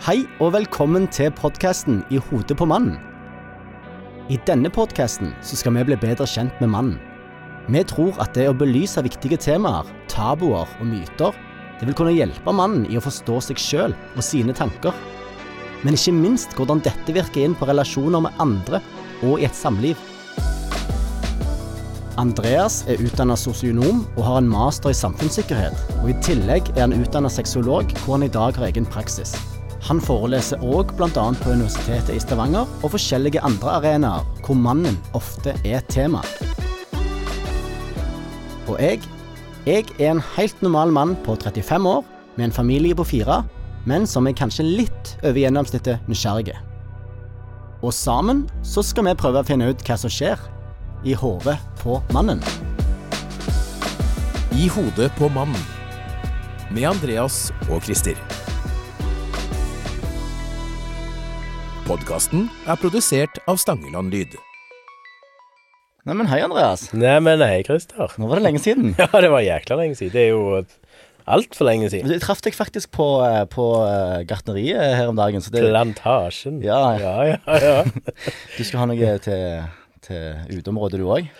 Hei og velkommen til podkasten I hodet på mannen. I denne podkasten skal vi bli bedre kjent med mannen. Vi tror at det å belyse viktige temaer, tabuer og myter, det vil kunne hjelpe mannen i å forstå seg sjøl og sine tanker. Men ikke minst hvordan dette virker inn på relasjoner med andre og i et samliv. Andreas er utdanna sosionom og har en master i samfunnssikkerhet. Og I tillegg er han utdanna sexolog, hvor han i dag har egen praksis. Han foreleser òg bl.a. på Universitetet i Stavanger og forskjellige andre arenaer hvor mannen ofte er tema. Og jeg, jeg er en helt normal mann på 35 år med en familie på fire, men som er kanskje litt over gjennomsnittet nysgjerrige. Og sammen så skal vi prøve å finne ut hva som skjer i hodet på mannen. I hodet på mannen. Med Andreas og Christer. Podkasten er produsert av Stangeland Lyd. Neimen, hei, Andreas. Neimen, hei, Christer. Nå var det lenge siden. Ja, det var jækla lenge siden. Det er jo altfor lenge siden. Jeg traff deg faktisk på, eh, på eh, gartneriet her om dagen. Så det, Plantasjen. Ja. ja, ja. ja. du skal ha noe til, til uteområdet, du òg?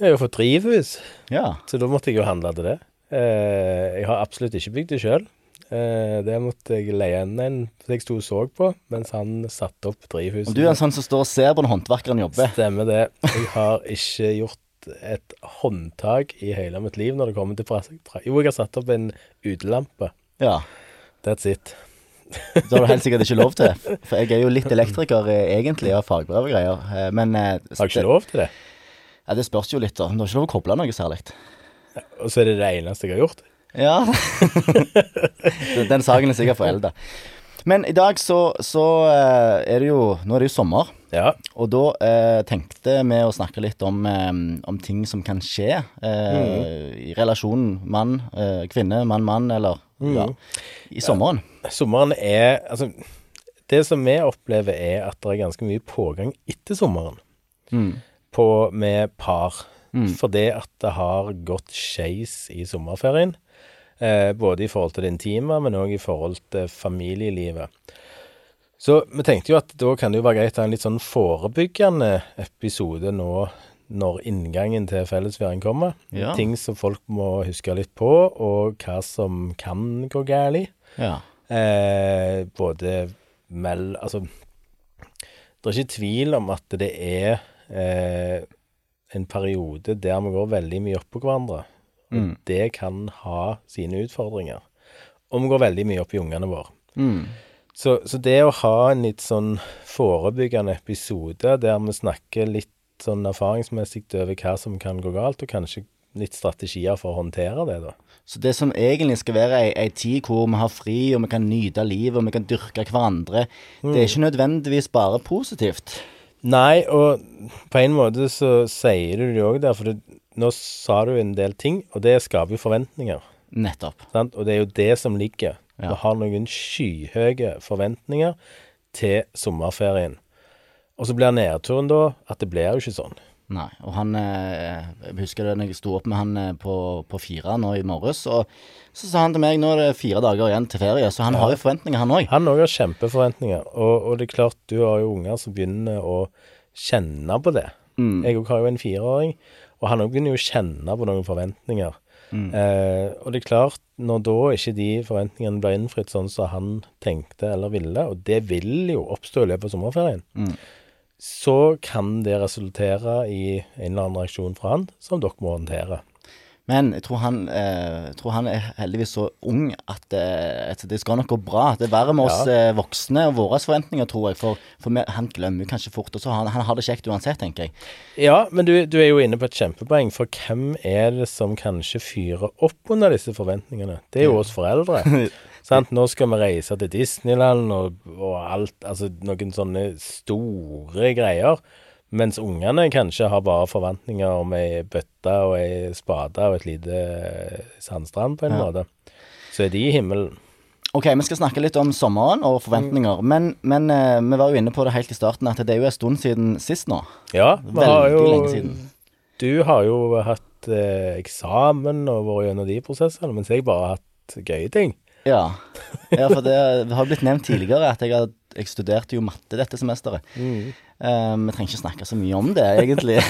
Jeg har jo fått drivhus, Ja. så da måtte jeg jo handle til det. Eh, jeg har absolutt ikke bygd det sjøl. Eh, det måtte jeg leie inn en som jeg sto og så på, mens han satte opp drivhuset. Og du er en sånn som står og ser på når håndverkeren jobber. Stemmer det. Jeg har ikke gjort et håndtak i hele mitt liv når det kommer til fra... Jo, jeg har satt opp en utelampe. Ja. That's it. Det har du helt sikkert ikke lov til. For jeg er jo litt elektriker eh, egentlig, av fagbrev og greier. Eh, Men Har du ikke lov til det? Ja, det spørs jo litt, da. Du har ikke lov å koble noe særlig. Og så er det det eneste jeg har gjort? Ja. Den- saken er sikkert forelda. Men i dag så, så eh, er det jo Nå er det jo sommer. Ja. Og da eh, tenkte vi å snakke litt om, eh, om ting som kan skje eh, i relasjonen mann, eh, kvinne, mann, mann, eller ja, i sommeren. Sommeren er Altså, det som vi opplever, er at det er ganske mye pågang etter sommeren på, med par. Fordi at det har gått skeis i sommerferien. Eh, både i forhold til det intime, men òg i forhold til familielivet. Så vi tenkte jo at da kan det jo være greit å ha en litt sånn forebyggende episode nå når inngangen til fellesferien kommer. Ja. Ting som folk må huske litt på, og hva som kan gå galt. Ja. Eh, både mell... Altså, det er ikke tvil om at det er eh, en periode der vi går veldig mye oppå hverandre. Og det kan ha sine utfordringer. Og vi går veldig mye opp i ungene våre. Mm. Så, så det å ha en litt sånn forebyggende episode der vi snakker litt sånn erfaringsmessig over hva som kan gå galt, og kanskje litt strategier for å håndtere det, da. Så det som egentlig skal være ei, ei tid hvor vi har fri, og vi kan nyte livet, og vi kan dyrke hverandre, det er ikke nødvendigvis bare positivt. Nei, og på en måte så sier du det òg der, for det, nå sa du en del ting, og det skaper jo forventninger. Nettopp. Sant? Og det er jo det som ligger. Ja. Vi har noen skyhøye forventninger til sommerferien. Og så blir nedturen da at det blir jo ikke sånn. Nei. Og han eh, Jeg husker det når jeg sto opp med han eh, på, på fire nå i morges, og så sa han til meg nå er det fire dager igjen til ferie, så han har jo forventninger, han òg. Han òg har kjempeforventninger, og, og det er klart du har jo unger som begynner å kjenne på det. Jeg òg har jo en fireåring, og han òg begynner jo å kjenne på noen forventninger. Eh, og det er klart, når da ikke de forventningene blir innfridd sånn som han tenkte eller ville, og det vil jo oppstå i løpet av sommerferien, så kan det resultere i en eller annen reaksjon fra han som dere må håndtere. Men jeg tror han, eh, tror han er heldigvis så ung at, eh, at det skal nok gå bra. Det er verre med oss eh, voksne og våre forventninger, tror jeg. For, for vi, han glemmer kanskje fort. Og så han, han har det kjekt uansett, tenker jeg. Ja, men du, du er jo inne på et kjempepoeng, for hvem er det som kanskje fyrer opp under disse forventningene? Det er jo oss foreldre. sant? Nå skal vi reise til Disneyland og, og alt, altså noen sånne store greier. Mens ungene kanskje har bare forventninger om ei bøtte og ei spade og et lite eh, sandstrand, på en måte. Så er de i himmelen. Ok, vi skal snakke litt om sommeren og forventninger. Men, men eh, vi var jo inne på det helt i starten, at det er jo en stund siden sist nå. Ja, vi har jo lenge siden. Du har jo hatt eh, eksamen og vært gjennom de prosessene, mens jeg bare har hatt gøye ting. Ja. ja, for det, det har blitt nevnt tidligere at jeg, har, jeg studerte jo matte dette semesteret. Mm. Uh, vi trenger ikke snakke så mye om det, egentlig.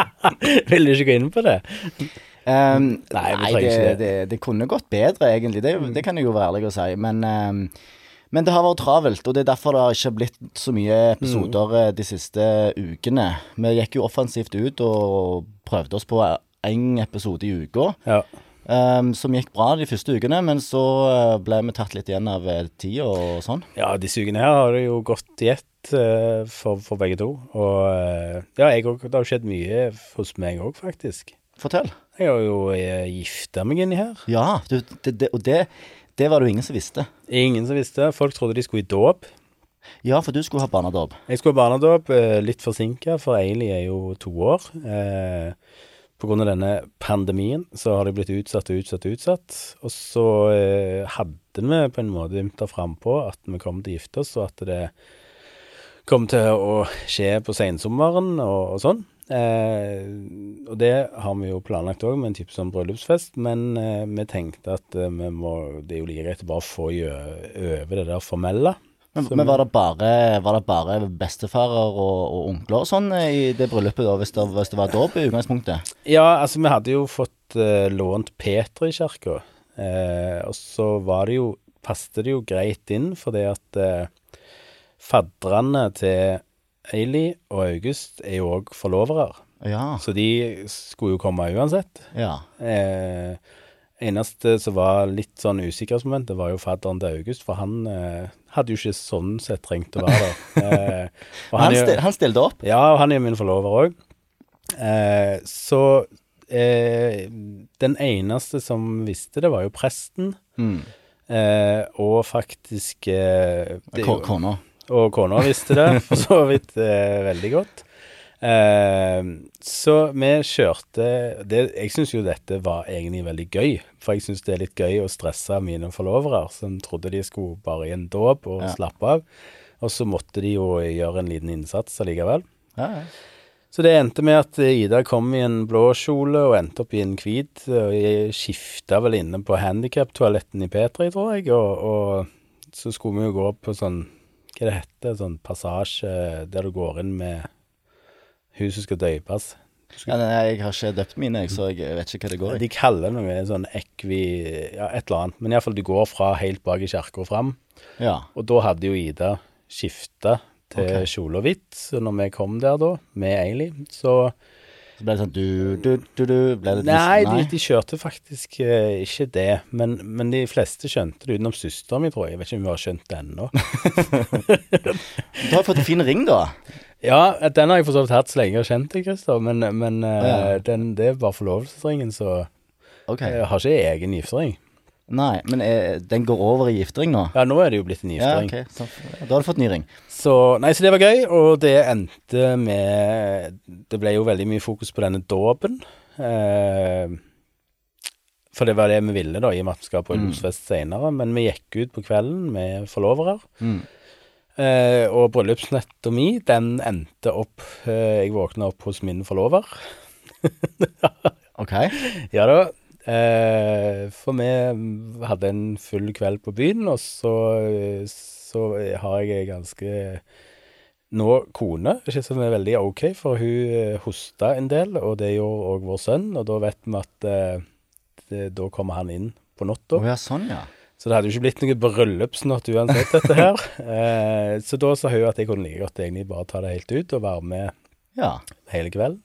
Vil du ikke gå inn på det? Um, Nei, nei, det, det. det, det kunne gått bedre, egentlig. Det, det kan jeg jo være ærlig å si. Men, um, men det har vært travelt, og det er derfor det har ikke blitt så mye episoder mm. de siste ukene. Vi gikk jo offensivt ut og prøvde oss på én episode i uka. Ja. Um, som gikk bra de første ukene, men så eh, ble vi tatt litt igjen av eh, tida og sånn. Ja, disse ukene her har det jo gått i ett uh, for, for begge to. Og uh, ja, jeg, òg- det har jo skjedd mye hos meg òg, faktisk. Fortell. Jeg har jo uh, gifta meg inni her. Ja, du, det, det, og det, det var det jo ingen som visste. Ingen som visste. Folk trodde de skulle i dåp. Ja, for du skulle ha barnedåp. Jeg skulle ha barnedåp, litt forsinka, for Eili er jo to år. Eh, på grunn av denne pandemien så har det blitt utsatt og utsatt og utsatt. Og så eh, hadde vi på en måte ymta frampå at vi kom til å gifte oss, og at det kom til å skje på sensommeren og, og sånn. Eh, og det har vi jo planlagt òg, med en type sånn bryllupsfest. Men eh, vi tenkte at eh, vi må, det er jo like greit å bare få over det der formelle. Men, men var, det bare, var det bare bestefarer og, og onkler og sånn eh, i det bryllupet, da, hvis det, hvis det var dåp i utgangspunktet? Ja, altså vi hadde jo fått uh, lånt Peter i kirka, uh, og så var det jo Passet det jo greit inn, fordi at uh, fadderne til Eili og August er jo òg forlovere, Ja. så de skulle jo komme uansett. ja. Eh, eneste som var litt sånn usikkerhetsmoment, det var jo fadderen til August, for han eh, hadde jo ikke sånn sett trengt å være der. Eh, Han, er stil, han stilte opp. ja, og han er min forlover òg. Eh, så eh, den eneste som visste det, var jo presten. Mm. Eh, og faktisk eh, Kona. Og kona visste det, for så vidt eh, veldig godt. Eh, så vi kjørte det, Jeg syns jo dette var egentlig veldig gøy. For jeg syns det er litt gøy å stresse mine forlovere, som trodde de skulle bare i en dåp og Ja. slappe av. Og så måtte de jo gjøre en liten innsats allikevel. Ja, ja. Så det endte med at Ida kom i en blå kjole og endte opp i en hvit. Og jeg skifta vel inne på handikaptoaletten i Petri, tror jeg. Og, og så skulle vi jo gå på sånn Hva det heter Sånn passasje der du går inn med hun som skal døpes. Ja, nei, jeg har ikke døpt mine, jeg, så jeg vet ikke hva det går i. De kaller det noe sånn ekvi... Ja, et eller annet. Men iallfall du går fra helt bak i kirka og fram. Ja. Og da hadde jo Ida skifta til okay. kjole og hvitt. Så når vi kom der da, med Eili, så Så ble det sånn du, du, du, du ble det Nei, nei. de, de kjørte faktisk eh, ikke det. Men, men de fleste skjønte det, utenom søsteren min, tror jeg. Jeg vet ikke om hun har skjønt det ennå. Du har fått en fin ring, da. Ja, den har jeg for så vidt hatt så lenge jeg har kjent deg, Christer. Men, men eh, Ja. den, det er bare forlovelsesringen, så okay. jeg har ikke egen giftering. Nei, men er, den går over i giftering nå? Ja, nå er det jo blitt en Ja, giftering. ok. Så, da har du fått ny ring. Så, nei, så det var gøy, og det endte med Det ble jo veldig mye fokus på denne dåpen. Eh, for det var det vi ville, da, i og med at vi skal på bryllupsfest senere. Men vi gikk ut på kvelden med forlovere. Mm. Eh, og bryllupsnatta mi, den endte opp eh, Jeg våkna opp hos min forlover. Ok. Ja da. Eh, for vi hadde en full kveld på byen, og så, så har jeg ganske nå kone, ikke som er veldig ok, for hun hosta en del, og det gjorde òg vår sønn, og da vet vi at det, da kommer han inn på Å Oh, ja, sånn, ja. Så det hadde jo ikke blitt noe bryllupsnatt uansett, dette her. Eh, så da sa hun at jeg kunne like godt egentlig bare ta det helt ut og være med Ja. hele kvelden.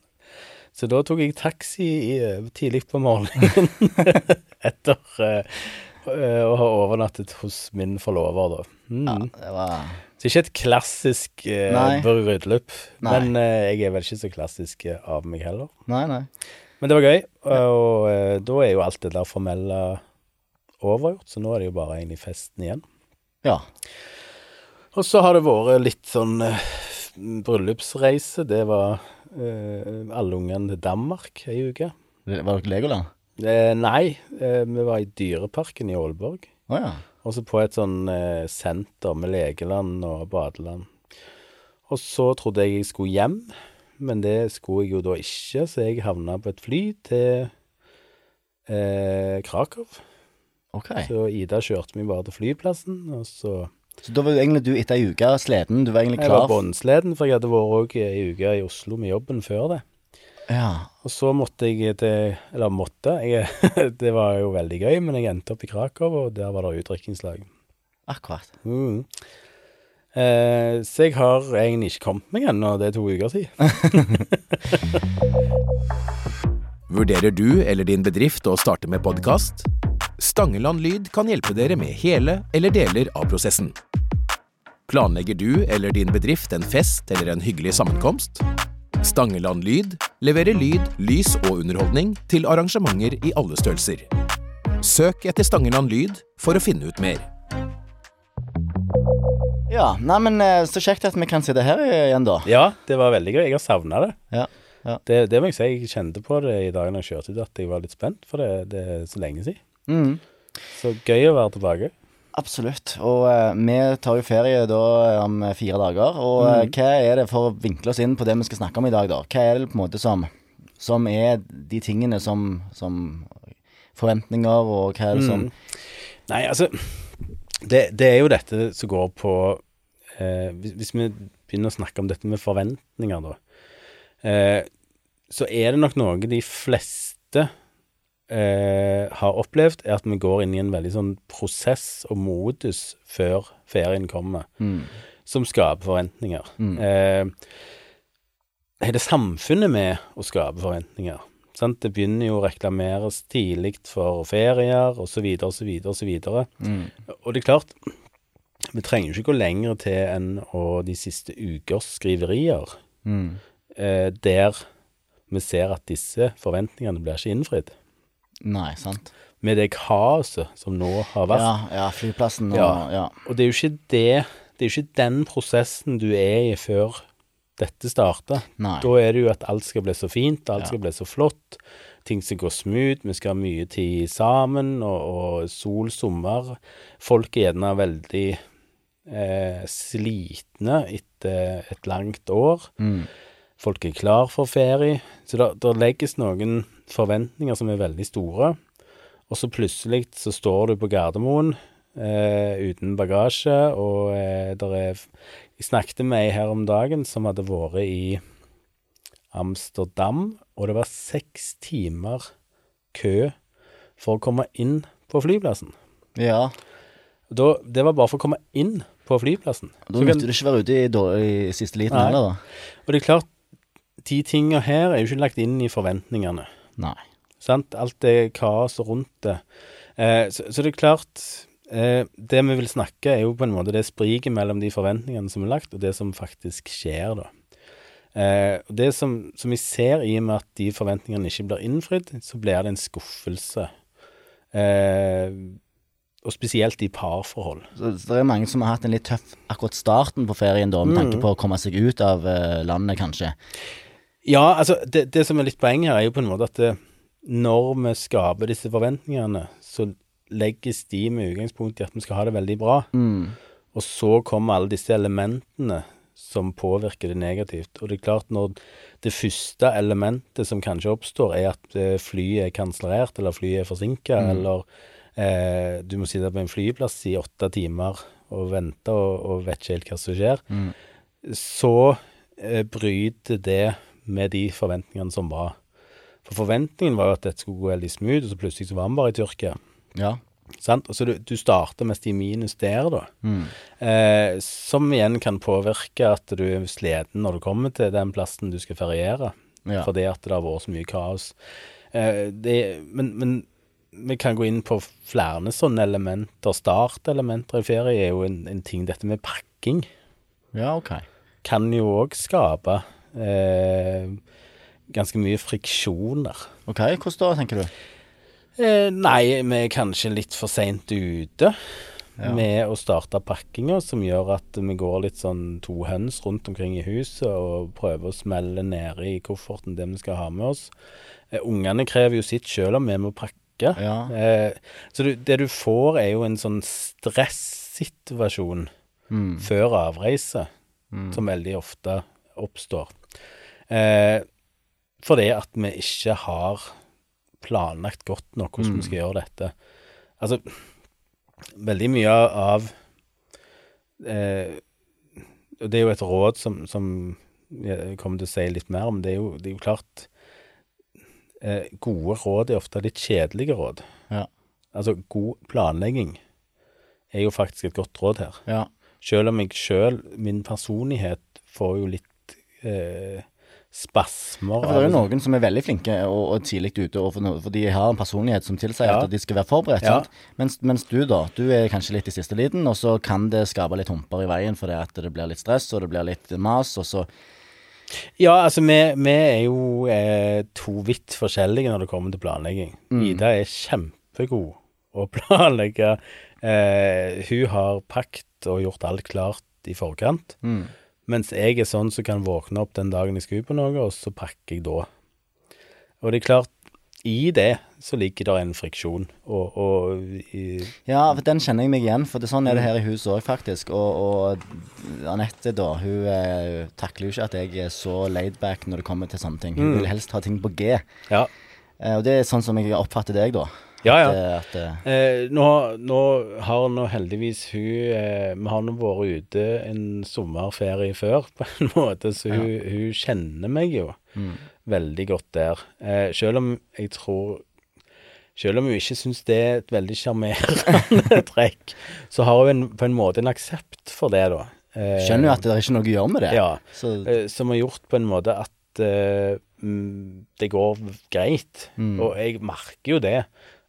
Så da tok jeg taxi i, tidlig på morgenen etter eh, eh, å ha overnattet hos min forlover, da. Mm. ja det var Så ikke et klassisk eh, bryllup, men eh, jeg er vel ikke så klassisk eh, av meg heller. Nei, nei. Men det var gøy, og eh, da er jo alt det der formelle overgjort, så nå er det jo bare egentlig festen igjen. Ja. Og så har det vært litt sånn eh, bryllupsreise. Det var eh, alle ungene til Danmark ei uke. Var dere Legoland? Eh, nei, eh, vi var i Dyreparken i Aalborg. Oh, ja. Og så på et sånn eh, senter med legeland og badeland. Og så trodde jeg jeg skulle hjem, men det skulle jeg jo da ikke, så jeg havna på et fly til eh, Krakow. Ok. Så Ida kjørte meg bare til flyplassen, og så Så da var jo egentlig du etter ei uke sliten. Du var egentlig Jeg var klar båndsleden, for jeg hadde vært òg ei uke i Oslo med jobben før det. Ja. Og så måtte jeg til Eller måtte. Jeg, det var jo veldig gøy, men jeg endte opp i Krakow, og der var det utdrikningslag. Akkurat. Mm. Eh, så jeg har egentlig ikke kommet meg ennå, det er to uker siden. Vurderer du eller din bedrift å starte med podkast? Stangeland Lyd kan hjelpe dere med hele eller deler av prosessen. Planlegger du eller din bedrift en fest eller en hyggelig sammenkomst? Stangeland Lyd leverer lyd, lys og underholdning til arrangementer i alle størrelser. Søk etter Stangeland Lyd for å finne ut mer. Ja, nei, men eh, så kjekt at vi kan sitte her igjen, da. Ja, det var veldig gøy. Jeg har savna det. Ja. ja. det. Det må jeg si. Jeg kjente på det i dag når jeg kjørte ut, at jeg var litt spent, for det, det er så lenge siden. Mm. Så gøy å være tilbake. Absolutt. Og eh, vi tar jo ferie da eh, om fire dager. Og eh, Mm. hva er det for å vinkle oss inn på det vi skal snakke om i dag, da? Hva er det på en måte som, som er de tingene som, som Forventninger, og hva er det som Mm. Nei, altså det, det er jo dette som går på eh, hvis, hvis vi begynner å snakke om dette med forventninger, da, eh, så er det nok noe de fleste eh, har opplevd, er at vi går inn i en veldig sånn prosess og modus før ferien kommer, mm. som skaper forventninger. Mm. Eh, hele samfunnet med å skape forventninger. Sant? Det begynner jo å reklameres tidlig for ferier, osv., osv., osv. Mm. Og det er klart, vi trenger jo ikke gå lenger til enn å de siste ukers skriverier, Mm. eh, der vi ser at disse forventningene blir ikke innfridd. Nei, sant. Med det kaoset som nå har vært. Ja, ja, flyplassen og Ja. ja. Og det er jo ikke det Det er jo ikke den prosessen du er i før dette starter. Nei. Da er det jo at alt skal bli så fint, alt Ja. skal bli så flott. Ting skal gå smooth, vi skal ha mye tid sammen, og, og sol, sommer. Folk er gjerne veldig eh, slitne etter et langt år. Mm. Folk er klar for ferie. Så det der legges noen forventninger som er veldig store. Og så plutselig så står du på Gardermoen eh, uten bagasje, og eh, der er Jeg snakket med ei her om dagen som hadde vært i Amsterdam, og det var seks timer kø for å komme inn på flyplassen. Ja. Da, det var bare for å komme inn på flyplassen. Da måtte du nytter det ikke være ute i, i siste liten heller, da. Og det er klart, de tinga her er jo ikke lagt inn i forventningene. Nei. Sant? Alt det kaoset rundt det. Eh, så, så det er klart eh, Det vi vil snakke, er jo på en måte det spriket mellom de forventningene som er lagt, og det som faktisk skjer, da. Eh, det som, som vi ser, i og med at de forventningene ikke blir innfridd, så blir det en skuffelse. Eh, og spesielt i parforhold. Så, så det er mange som har hatt en litt tøff akkurat starten på ferien, da, med Mm. tanke på å komme seg ut av uh, landet, kanskje. Ja, altså, det, det som er litt poenget her, er jo på en måte at det, når vi skaper disse forventningene, så legges de med utgangspunkt i at vi skal ha det veldig bra. Mm. Og så kommer alle disse elementene som påvirker det negativt. Og det er klart, når det første elementet som kanskje oppstår, er at eh, flyet er kansellert, eller flyet er forsinka, Mm. eller eh, du må sitte på en flyplass i åtte timer og vente og, og vet ikke helt hva som skjer, Mm. så eh, bryter det med de forventningene som var. For forventningen var jo at dette skulle gå veldig smooth, og så plutselig så var vi bare i Tyrkia. Ja. Sant? Så du, du starter mest i minus der, da. Mm. Eh, som igjen kan påvirke at du er sliten når du kommer til den plassen du skal feriere, ja. fordi at det har vært så mye kaos. Eh, det, men, men vi kan gå inn på flere sånne elementer. Startelementer i ferie er jo en, en ting. Dette med pakking ja, ok. kan jo òg skape ganske mye friksjoner. Ok, Hvordan da, tenker du? Eh, nei, vi er kanskje litt for seint ute Ja. med å starte pakkinga, som gjør at vi går litt sånn to høns rundt omkring i huset og prøver å smelle nede i kofferten det vi skal ha med oss. Eh, Ungene krever jo sitt sjøl om vi må pakke. Ja. Eh, så du, det du får, er jo en sånn stressituasjon Mm. før avreise, Mm. som veldig ofte oppstår. Eh, fordi at vi ikke har planlagt godt nok hvordan Mm. vi skal gjøre dette. Altså, veldig mye av eh, Og det er jo et råd som, som jeg kommer til å si litt mer om. Det er jo, det er jo klart eh, Gode råd er ofte litt kjedelige råd. Ja. Altså, god planlegging er jo faktisk et godt råd her. Ja. Selv om jeg sjøl, min personlighet, får jo litt eh, spasmer For det er jo noen som er veldig flinke og, og tidlig ute, og for, for, de har en personlighet som tilsier Ja. at de skal være forberedt. Ja. Mens, mens du, da, du er kanskje litt i siste liten, og så kan det skape litt humper i veien fordi at det blir litt stress, og det blir litt mas, og så Ja, altså, vi, vi er jo eh, to vidt forskjellige når det kommer til planlegging. Ida er kjempegod å planlegge. Eh, hun har pakt og gjort alt klart i forkant. Mens jeg er sånn som kan våkne opp den dagen jeg skal ut på noe, og så pakker jeg da. Og det er klart, i det så ligger det en friksjon, og, og i, Ja, for den kjenner jeg meg igjen, for det, sånn er det her i huset òg, faktisk. Og, og Anette, da, hun eh, takler jo ikke at jeg er så laidback når det kommer til sånne ting. Hun vil helst ha ting på G. Ja. Eh, og det er sånn som jeg oppfatter deg, da. Ja, ja. At, eh, at, eh, Eh, nå, nå har nå heldigvis hun eh, Vi har nå vært ute en sommerferie før, på en måte, så hun, hun kjenner meg jo veldig godt der. Eh, selv om jeg tror Selv om hun ikke syns det er et veldig sjarmerende trekk, så har hun en, på en måte en aksept for det, da. Eh, skjønner jo at det er ikke noe å gjøre med det. Ja. Så, som har gjort på en måte at mm, det går greit. Og jeg merker jo det,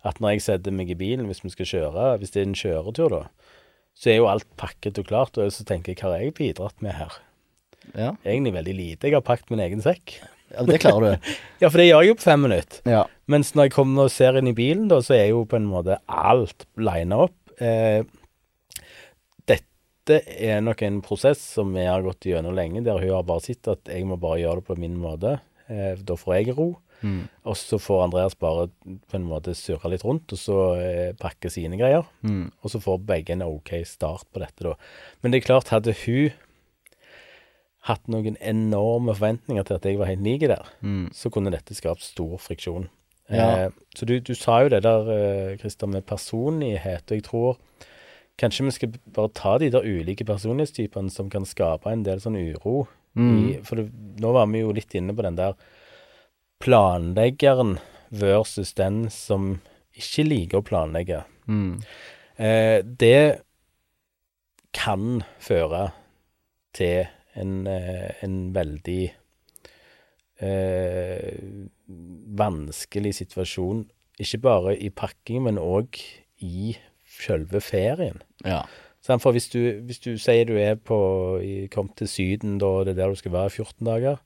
at når jeg setter meg i bilen hvis vi skal kjøre, hvis det er en kjøretur, da, så er jo alt pakket og klart, og så tenker jeg hva har jeg bidratt med her? ja. Egentlig veldig lite. Jeg har pakket min egen sekk. ja, det klarer du. Ja, for det gjør jeg jo på fem minutter. Ja. Mens når jeg kommer og ser inn i bilen, da, så er jo på en måte alt lina opp. Eh, dette er nok en prosess som vi har gått gjennom lenge, der hun har bare sett at jeg må bare gjøre det på min måte. Eh, da får jeg ro. Og så får Andreas bare på en måte surre litt rundt, og så eh, pakke sine greier. Og så får begge en OK start på dette, da. Men det er klart, hadde hun hatt noen enorme forventninger til at jeg var helt lik der, så kunne dette skapt stor friksjon. Ja. Eh, så du, du sa jo det der, eh, Christer, med personlighet, og jeg tror kanskje vi skal bare ta de der ulike personlighetstypene som kan skape en del sånn uro. I, for det, nå var vi jo litt inne på den der planleggeren versus den som ikke liker å planlegge. Eh, det kan føre til en, eh, en veldig eh, vanskelig situasjon. Ikke bare i pakking, men òg i selve ferien. ja. For hvis du, hvis du sier du er på kom til Syden, da det er der du skal være i 14 dager,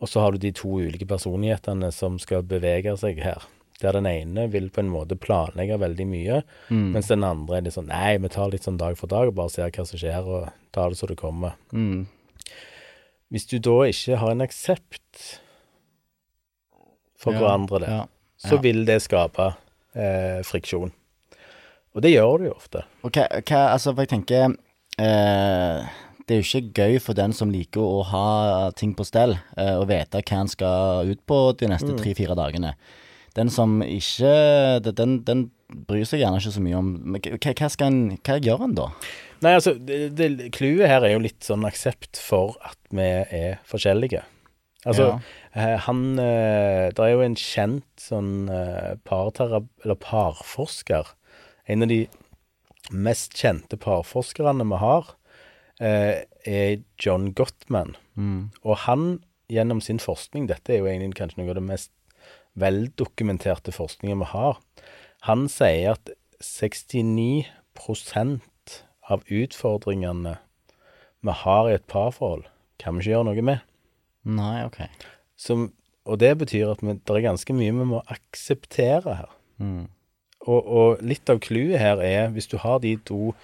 og så har du de to ulike personlighetene som skal bevege seg her. Der den ene vil på en måte planlegge veldig mye, mens den andre er litt sånn Nei, vi tar litt sånn dag for dag og bare ser hva som skjer, og tar det så det kommer. Mm. Hvis du da ikke har en aksept for Ja, hverandre, der, ja, så vil det skape eh, friksjon. Og det gjør det jo ofte. Og hva, hva Altså, for jeg tenker eh, Det er jo ikke gøy for den som liker å ha ting på stell, eh, og vite hva han skal ut på de neste tre-fire dagene. Den som ikke Den, den bryr seg gjerne ikke så mye om hva, skal en Hva gjør en da? Nei, altså, clouet her er jo litt sånn aksept for at vi er forskjellige. Altså, ja. han eh, Det er jo en kjent sånn eh, partera... Parforsker. En av de mest kjente parforskerne vi har, eh, er John Gottman. Og han, gjennom sin forskning Dette er jo egentlig kanskje noe av det mest veldokumenterte forskningen vi har. Han sier at 69% av utfordringene vi har i et parforhold, kan vi ikke gjøre noe med. Nei, OK. Som, og det betyr at vi, det er ganske mye vi må akseptere her. Og, og litt av clouet her er, hvis du har de to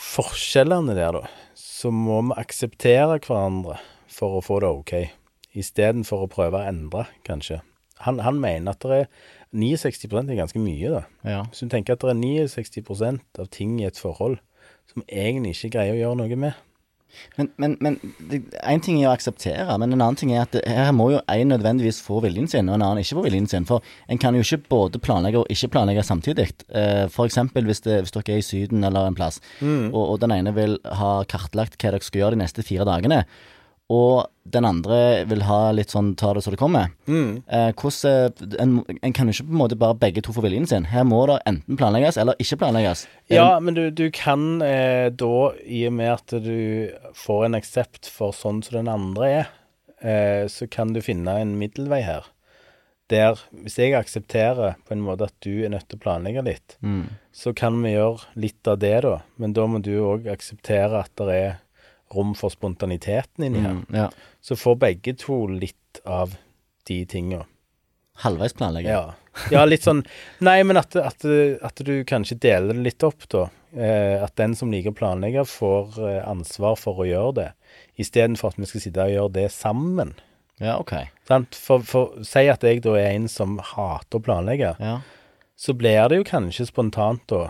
forskjellene der, da, så må vi akseptere hverandre for å få det ok, istedenfor å prøve å endre, kanskje. Han, han mener at det er 69% er ganske mye, da. Ja. Hvis du tenker at det er 69% av ting i et forhold som egentlig ikke greier å gjøre noe med, Men, men, men en ting er å akseptere, men en annen ting er at det, her må jo en nødvendigvis få viljen sin, og en annen ikke få viljen sin. For en kan jo ikke både planlegge og ikke planlegge samtidig. Eh, eksempel hvis, det, hvis dere er i Syden eller en plass, og, og den ene vil ha kartlagt hva dere skal gjøre de neste fire dagene, og den andre vil ha litt sånn ta det så det kommer. Eh, hvordan, en, en kan jo ikke på en måte bare begge to få viljen sin. Her må det enten planlegges eller ikke planlegges. Ja, men du, du kan eh, da, i og med at du får en aksept for sånn som den andre er, eh, så kan du finne en middelvei her. Der, hvis jeg aksepterer på en måte at du er nødt til å planlegge litt, så kan vi gjøre litt av det, da. Men da må du òg akseptere at det er rom for spontaniteten inni her. Mm, ja. Så får begge to litt av de tinga. Halvveis planlegging. Ja. ja, litt sånn Nei, men at, at, at du kanskje deler det litt opp, da. Eh, at den som liker å planlegge, får eh, ansvar for å gjøre det, istedenfor at vi skal sitte og gjøre det sammen. Ja, ok. For, for Si at jeg da er en som hater å planlegge, Ja. så blir det jo kanskje spontant da,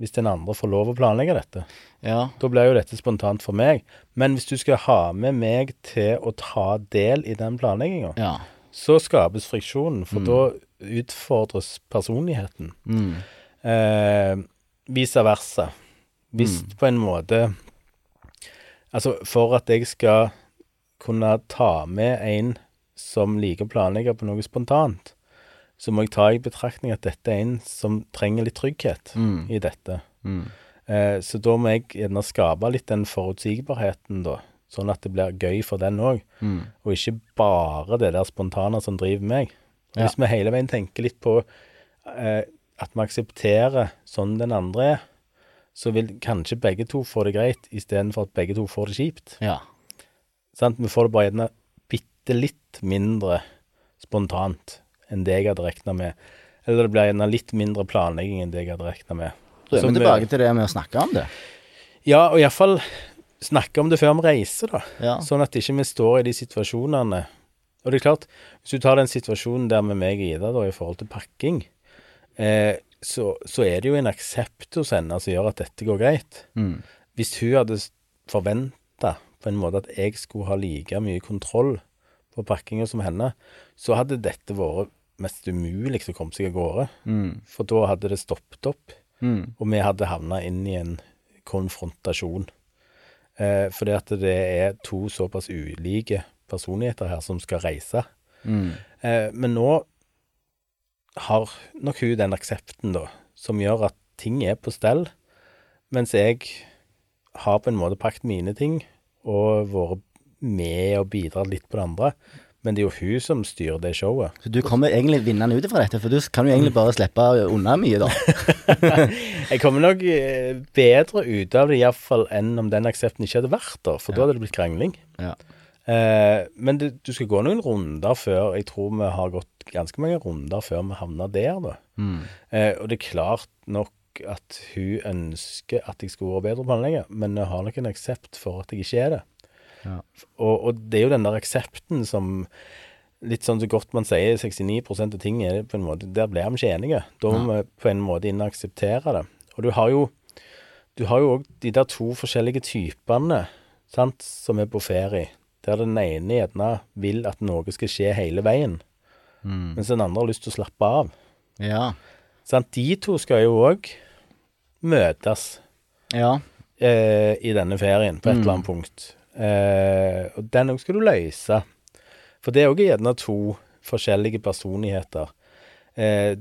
hvis den andre får lov å planlegge dette. Ja. Da blir jo dette spontant for meg. Men hvis du skal ha med meg til å ta del i den planlegginga, ja. så skapes friksjonen, for da utfordres personligheten. Mm. Eh, vice versa. Hvis på en måte Altså, for at jeg skal kunne ta med en som liker å planlegge på noe spontant, så må jeg ta i betraktning at dette er en som trenger litt trygghet Mm. i dette. Mm. Eh, så da må jeg gjerne skape litt den forutsigbarheten, da. Sånn at det blir gøy for den òg, Mm. og ikke bare det der spontane som driver meg. Ja. Hvis vi hele veien tenker litt på eh, at vi aksepterer sånn den andre er, så vil kanskje begge to få det greit, istedenfor at begge to får det kjipt. Ja. Sant? Vi får det bare gjerne bitte litt mindre spontant enn det jeg hadde regna med. Eller det blir gjerne litt mindre planlegging enn det jeg hadde regna med. Så er vi tilbake til det med å snakke om det. Ja, og iallfall snakke om det før vi reiser, da. Ja. Sånn at ikke vi står i de situasjonene. Og det er klart, hvis du tar den situasjonen der med meg og Ida da, i forhold til pakking, eh, så, så er det jo en aksept hos henne som gjør at dette går greit. Mm. Hvis hun hadde forventa på en måte at jeg skulle ha like mye kontroll på pakkinga som henne, så hadde dette vært mest umulig å komme seg av gårde. Mm. For da hadde det stoppet opp. Mm. Og vi hadde havna inn i en konfrontasjon. Eh, fordi at det er to såpass ulike personligheter her som skal reise. Mm. Eh, men nå har nok hun den aksepten, da, som gjør at ting er på stell, mens jeg har på en måte pakket mine ting og vært med og bidratt litt på det andre. Men det er jo hun som styrer det showet. Så du kommer egentlig vinnende ut ifra dette, for du kan jo egentlig bare slippe unna mye, da. Jeg kommer nok eh, bedre ut av det iallfall enn om den aksepten ikke hadde vært der, for da hadde det blitt krangling. Ja. Eh, men du, du skal gå noen runder før Jeg tror vi har gått ganske mange runder før vi havner der, da. Mm. Eh, og det er klart nok at hun ønsker at jeg skal vært bedre planlegger, men jeg har nok en aksept for at jeg ikke er det. Ja. Og, og det er jo den der aksepten som Litt sånn så godt man sier, 69% av ting er på en måte Der blir vi ikke enige. Da må vi på en måte inn og akseptere det. Og du har jo Du har jo òg de der to forskjellige typene sant, som er på ferie. Der den ene gjerne vil at noe skal skje hele veien, Mm. mens den andre har lyst til å slappe av. Ja. Sant? De to skal jo òg møtes Ja. eh, i denne ferien på et Mm. eller annet punkt. Eh, og den òg skal du løse. For det er òg gjerne to forskjellige personligheter. Eh,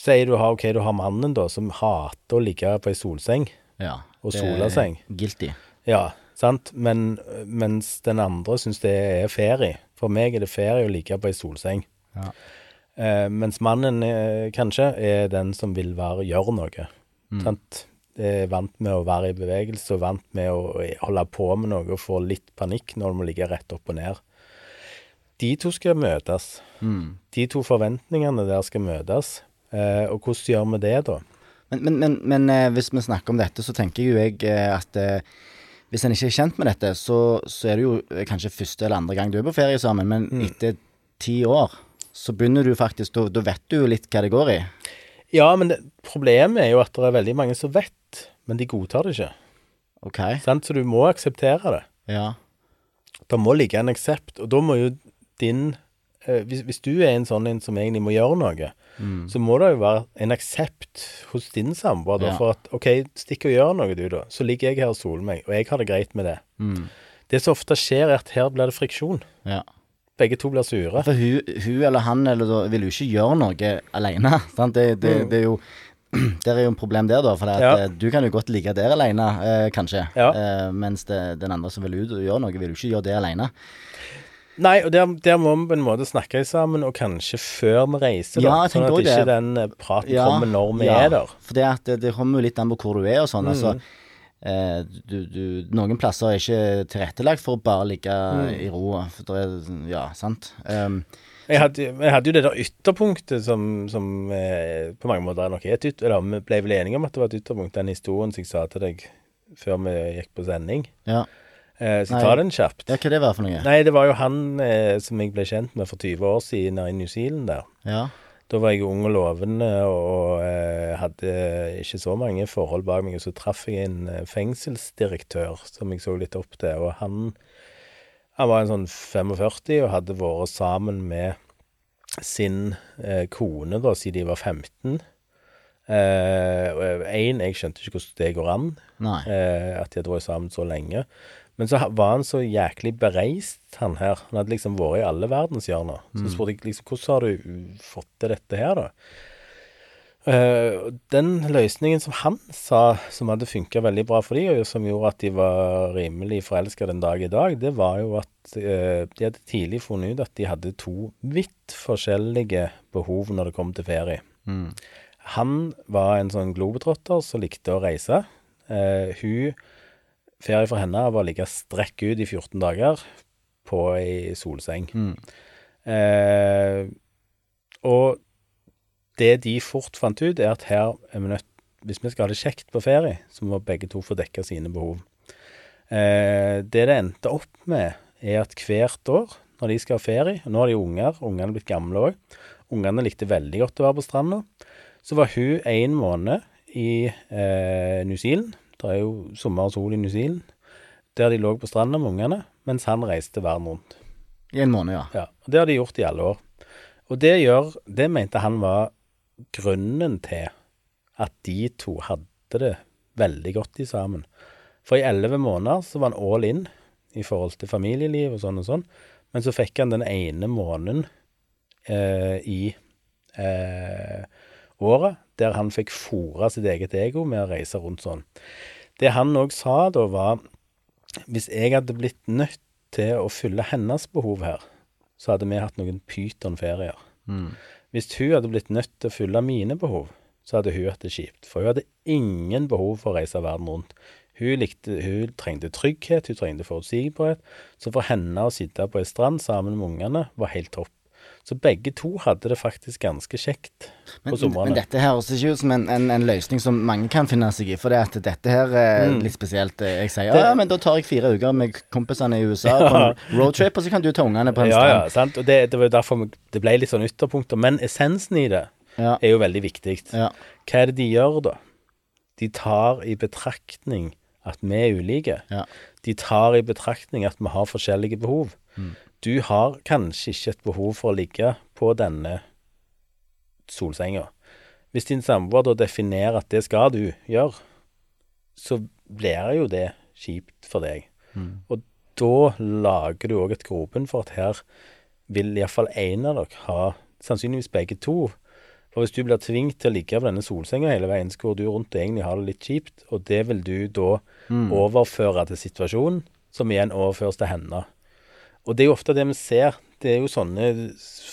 sier du har, ok, du har mannen da, som hater å ligge på ei solseng. ja. Og er solaseng. Guilty. Ja, sant? Men, mens den andre syns det er ferie. For meg er det ferie å ligge på ei solseng. Ja. Eh, mens mannen eh, kanskje er den som vil være, gjøre noe. Mm. Sant? Er vant med å være i bevegelse og vant med å holde på med noe og få litt panikk når du må ligge rett opp og ned. De to skal møtes. Mm. De to forventningene der skal møtes. Eh, og hvordan gjør vi det, da? Men, men, men, men eh, hvis vi snakker om dette, så tenker jo jeg eh, at eh, hvis en ikke er kjent med dette, så, så er det jo eh, kanskje første eller andre gang du er på ferie sammen, men etter ti år så begynner du faktisk da vet du jo litt hva det går i. Ja, men det, problemet er jo at det er veldig mange som vet, men de godtar det ikke. OK. Sant? Så du må akseptere det. Ja. Det må ligge en aksept, og da må jo din eh, hvis, hvis du er en sånn en som egentlig må gjøre noe, så må det jo være en aksept hos din samboer da, Ja. for at OK, stikk og gjør noe, du, da. Så ligger jeg her og soler meg, og jeg har det greit med det. Det som ofte skjer, er at her blir det friksjon. ja. Begge to blir sure. For hun, hun eller han eller da, vil jo ikke gjøre noe alene. Sant? Det, det, det er jo Der er jo en problem der, da. For det. Ja. eh, du kan jo godt ligge der alene, eh, kanskje. Ja. Eh, mens det, den andre som vil ut og gjøre noe, vil jo ikke gjøre det alene. Nei, og der, der må vi på en måte snakke sammen, og kanskje før vi reiser, da. Ja, sånn at ikke det. den eh, praten kommer når vi er der. For det, at det, det kommer jo litt an på hvor du er og sånn. Mm. Altså, eh, du, du, noen plasser er ikke tilrettelagt for å bare ligge Mm. i ro. For det er, ja, sant. Um, Jeg hadde, jeg hadde jo det der ytterpunktet som, som eh, på mange måter er nok et ytterpunkt. Eller vi ble vel enige om at det var et ytterpunkt, den historien som jeg sa til deg før vi gikk på sending. ja. Eh, så Nei. ta den kjapt. ja, hva det var for noe? Nei, det var jo han eh, som jeg ble kjent med for 20 år siden i New Zealand der. Ja. Da var jeg ung og lovende og eh, hadde ikke så mange forhold bak meg. Og så traff jeg en eh, fengselsdirektør som jeg så litt opp til. Og han, han var en sånn 45 og hadde vært sammen med sin eh, kone da, siden de var 15. Én, jeg skjønte ikke hvordan det går an, eh, at de hadde vært sammen så lenge. Men så var han så jæklig bereist, han her. Han hadde liksom vært i alle verdenshjørner. Så spurte jeg liksom hvordan har du fått til dette her, da? Eh, den løsningen som han sa, som hadde funka veldig bra for de, og som gjorde at de var rimelig forelska den dag i dag, det var jo at eh, de hadde tidlig funnet ut at de hadde to vidt forskjellige behov når det kom til ferie. Mm. Han var en sånn globetrotter som likte å reise. Eh, hun Ferie for henne var å ligge strekk ut i 14 dager på ei solseng. Mm. Eh, og det de fort fant ut, er at her er vi nødt Hvis vi skal ha det kjekt på ferie, så må begge to få dekka sine behov. Eh, det det endte opp med, er at hvert år når de skal ha ferie og Nå har de unger, ungene er blitt gamle òg. Ungene likte veldig godt å være på stranda. Så var hun en måned i eh, New Zealand. Det er jo sommer og sol i New Zealand. Der de lå på stranda med ungene, mens han reiste verden rundt. I en måned, ja. Ja, og Det har de gjort i alle år. Og det gjør Det mente han var grunnen til at de to hadde det veldig godt i sammen. For i elleve måneder så var han all in i forhold til familieliv og sånn og sånn. Men så fikk han den ene måneden eh, i eh, året der han fikk fora sitt eget ego med å reise rundt sånn. Det han òg sa da, var hvis jeg hadde blitt nødt til å fylle hennes behov her, så hadde vi hatt noen pytonferier. Mm. Hvis hun hadde blitt nødt til å fylle mine behov, så hadde hun hatt det kjipt. For hun hadde ingen behov for å reise verden rundt. Hun, likte, hun trengte trygghet, hun trengte forutsigbarhet. Så for henne å sitte på ei strand sammen med ungene var helt topp. Så begge to hadde det faktisk ganske kjekt Men, på somrene. men dette her høres ikke ut som en, en, en løsning som mange kan finne seg i. For det at dette her er litt spesielt. Eh, Jeg sier Mm. Det- ja, men da tar jeg fire uker med kompisene i USA på en roadtrip, og så kan du ta ungene på en ja, ja, sant. Og det, det var jo derfor det ble litt sånn ytterpunkter. Men essensen i det Ja. er jo veldig viktig. Ja. Hva er det de gjør, da? De tar i betraktning at vi er ulike. Ja. De tar i betraktning at vi har forskjellige behov. Du har kanskje ikke et behov for å ligge på denne solsenga. Hvis din samboer da definerer at det skal du gjøre, så blir jo det kjipt for deg. Og da lager du òg et grobunn for at her vil iallfall én av dere ha Sannsynligvis begge to. For hvis du blir tvunget til å ligge på denne solsenga hele veien, så går du rundt og egentlig har det litt kjipt, og det vil du da overføre til situasjonen, som igjen overføres til henne. Og det er jo ofte det vi ser. Det er jo sånne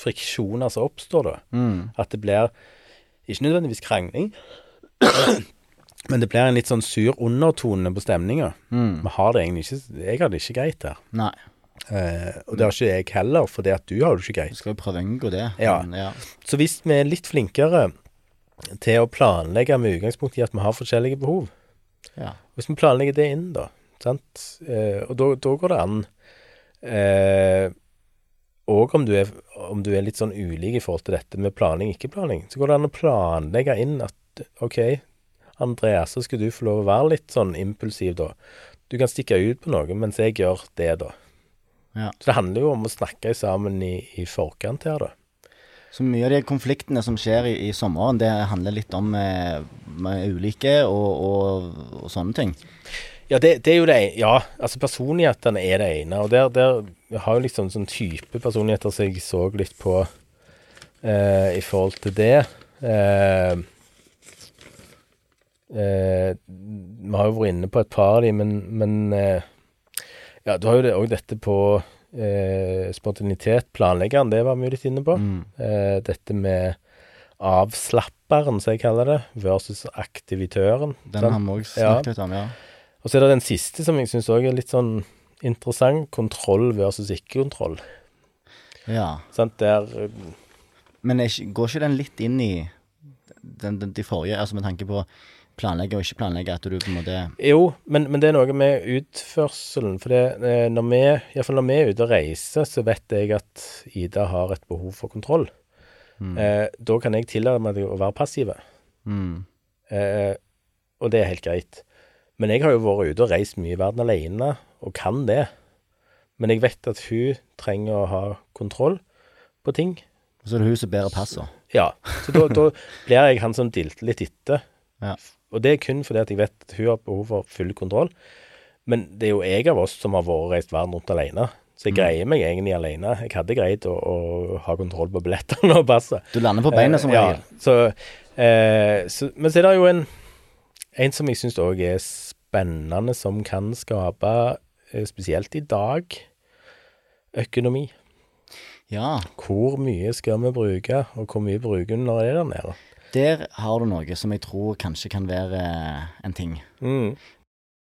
friksjoner som oppstår, da. Mm. At det blir ikke nødvendigvis krangling, men det blir en litt sånn sur undertone på stemninga. Mm. Vi har det egentlig ikke Jeg har det ikke greit her. Nei. Eh, og det har ikke jeg heller, for det at du har det ikke Du greit. skal jo prøve å unngå det. Ja. Men, ja. Så hvis vi er litt flinkere til å planlegge med utgangspunkt i at vi har forskjellige behov ja. Hvis vi planlegger det inn, da, sant? Eh, og da, går det an Og om du, er, om du er litt sånn ulik i forhold til dette med planing, ikke planing, så går det an å planlegge inn at OK, Andreas, så skal du få lov å være litt sånn impulsiv, da. Du kan stikke ut på noe, mens jeg gjør det, da. Ja. Så det handler jo om å snakke sammen i, i forkant her, da. Så mye av de konfliktene som skjer i, i sommeren, det handler litt om eh, ulike og, og, og sånne ting. Ja, det, det, er jo det Ja, altså personlighetene er det ene. Og der, der har jo liksom sånn type personligheter som jeg så litt på eh, i forhold til det. Eh, eh, vi har jo vært inne på et par av de, men, men eh, Ja, du har jo òg det, dette på eh, spontanitet. Planleggeren, det var vi jo litt inne på. Mm. Eh, dette med avslapperen, som jeg kaller det, versus aktivitøren. Den har vi òg snakket litt om, ja. Og så er det den siste som jeg syns òg er litt sånn interessant. Kontroll versus ikke-kontroll. ja. Sant, der eh, Men er går ikke den litt inn i den, den, de forrige, altså med tanke på planlegge og ikke planlegge, at du på en måte Jo, men, men det er noe med utførselen. For det, eh, når vi, iallfall når vi er ute og reiser, så vet jeg at Ida har et behov for kontroll. Eh, da kan jeg tillate meg å være passiv. mm. Eh, og det er helt greit. Men jeg har jo vært ute og reist mye i verden alene, og kan det. Men jeg vet at hun trenger å ha kontroll på ting. Så er det hun som bærer passet. Ja. Så da, da blir jeg han som dilter litt etter. Ja. Og det er kun fordi at jeg vet at hun har behov for full kontroll. Men det er jo jeg av oss som har vært og reist verden rundt alene. Så jeg greier meg egentlig alene. Jeg hadde greid å, å ha kontroll på billettene og passet. Du lander på beina som Eh, regel. Ja, så, eh, så, men så er det jo en, en som jeg syns òg er spennende, som kan skape, eh, spesielt i dag, økonomi. Ja. Hvor mye skal vi bruke, og hvor mye bruker vi når det er der nede? Der har du noe som jeg tror kanskje kan være eh, en ting. Mm.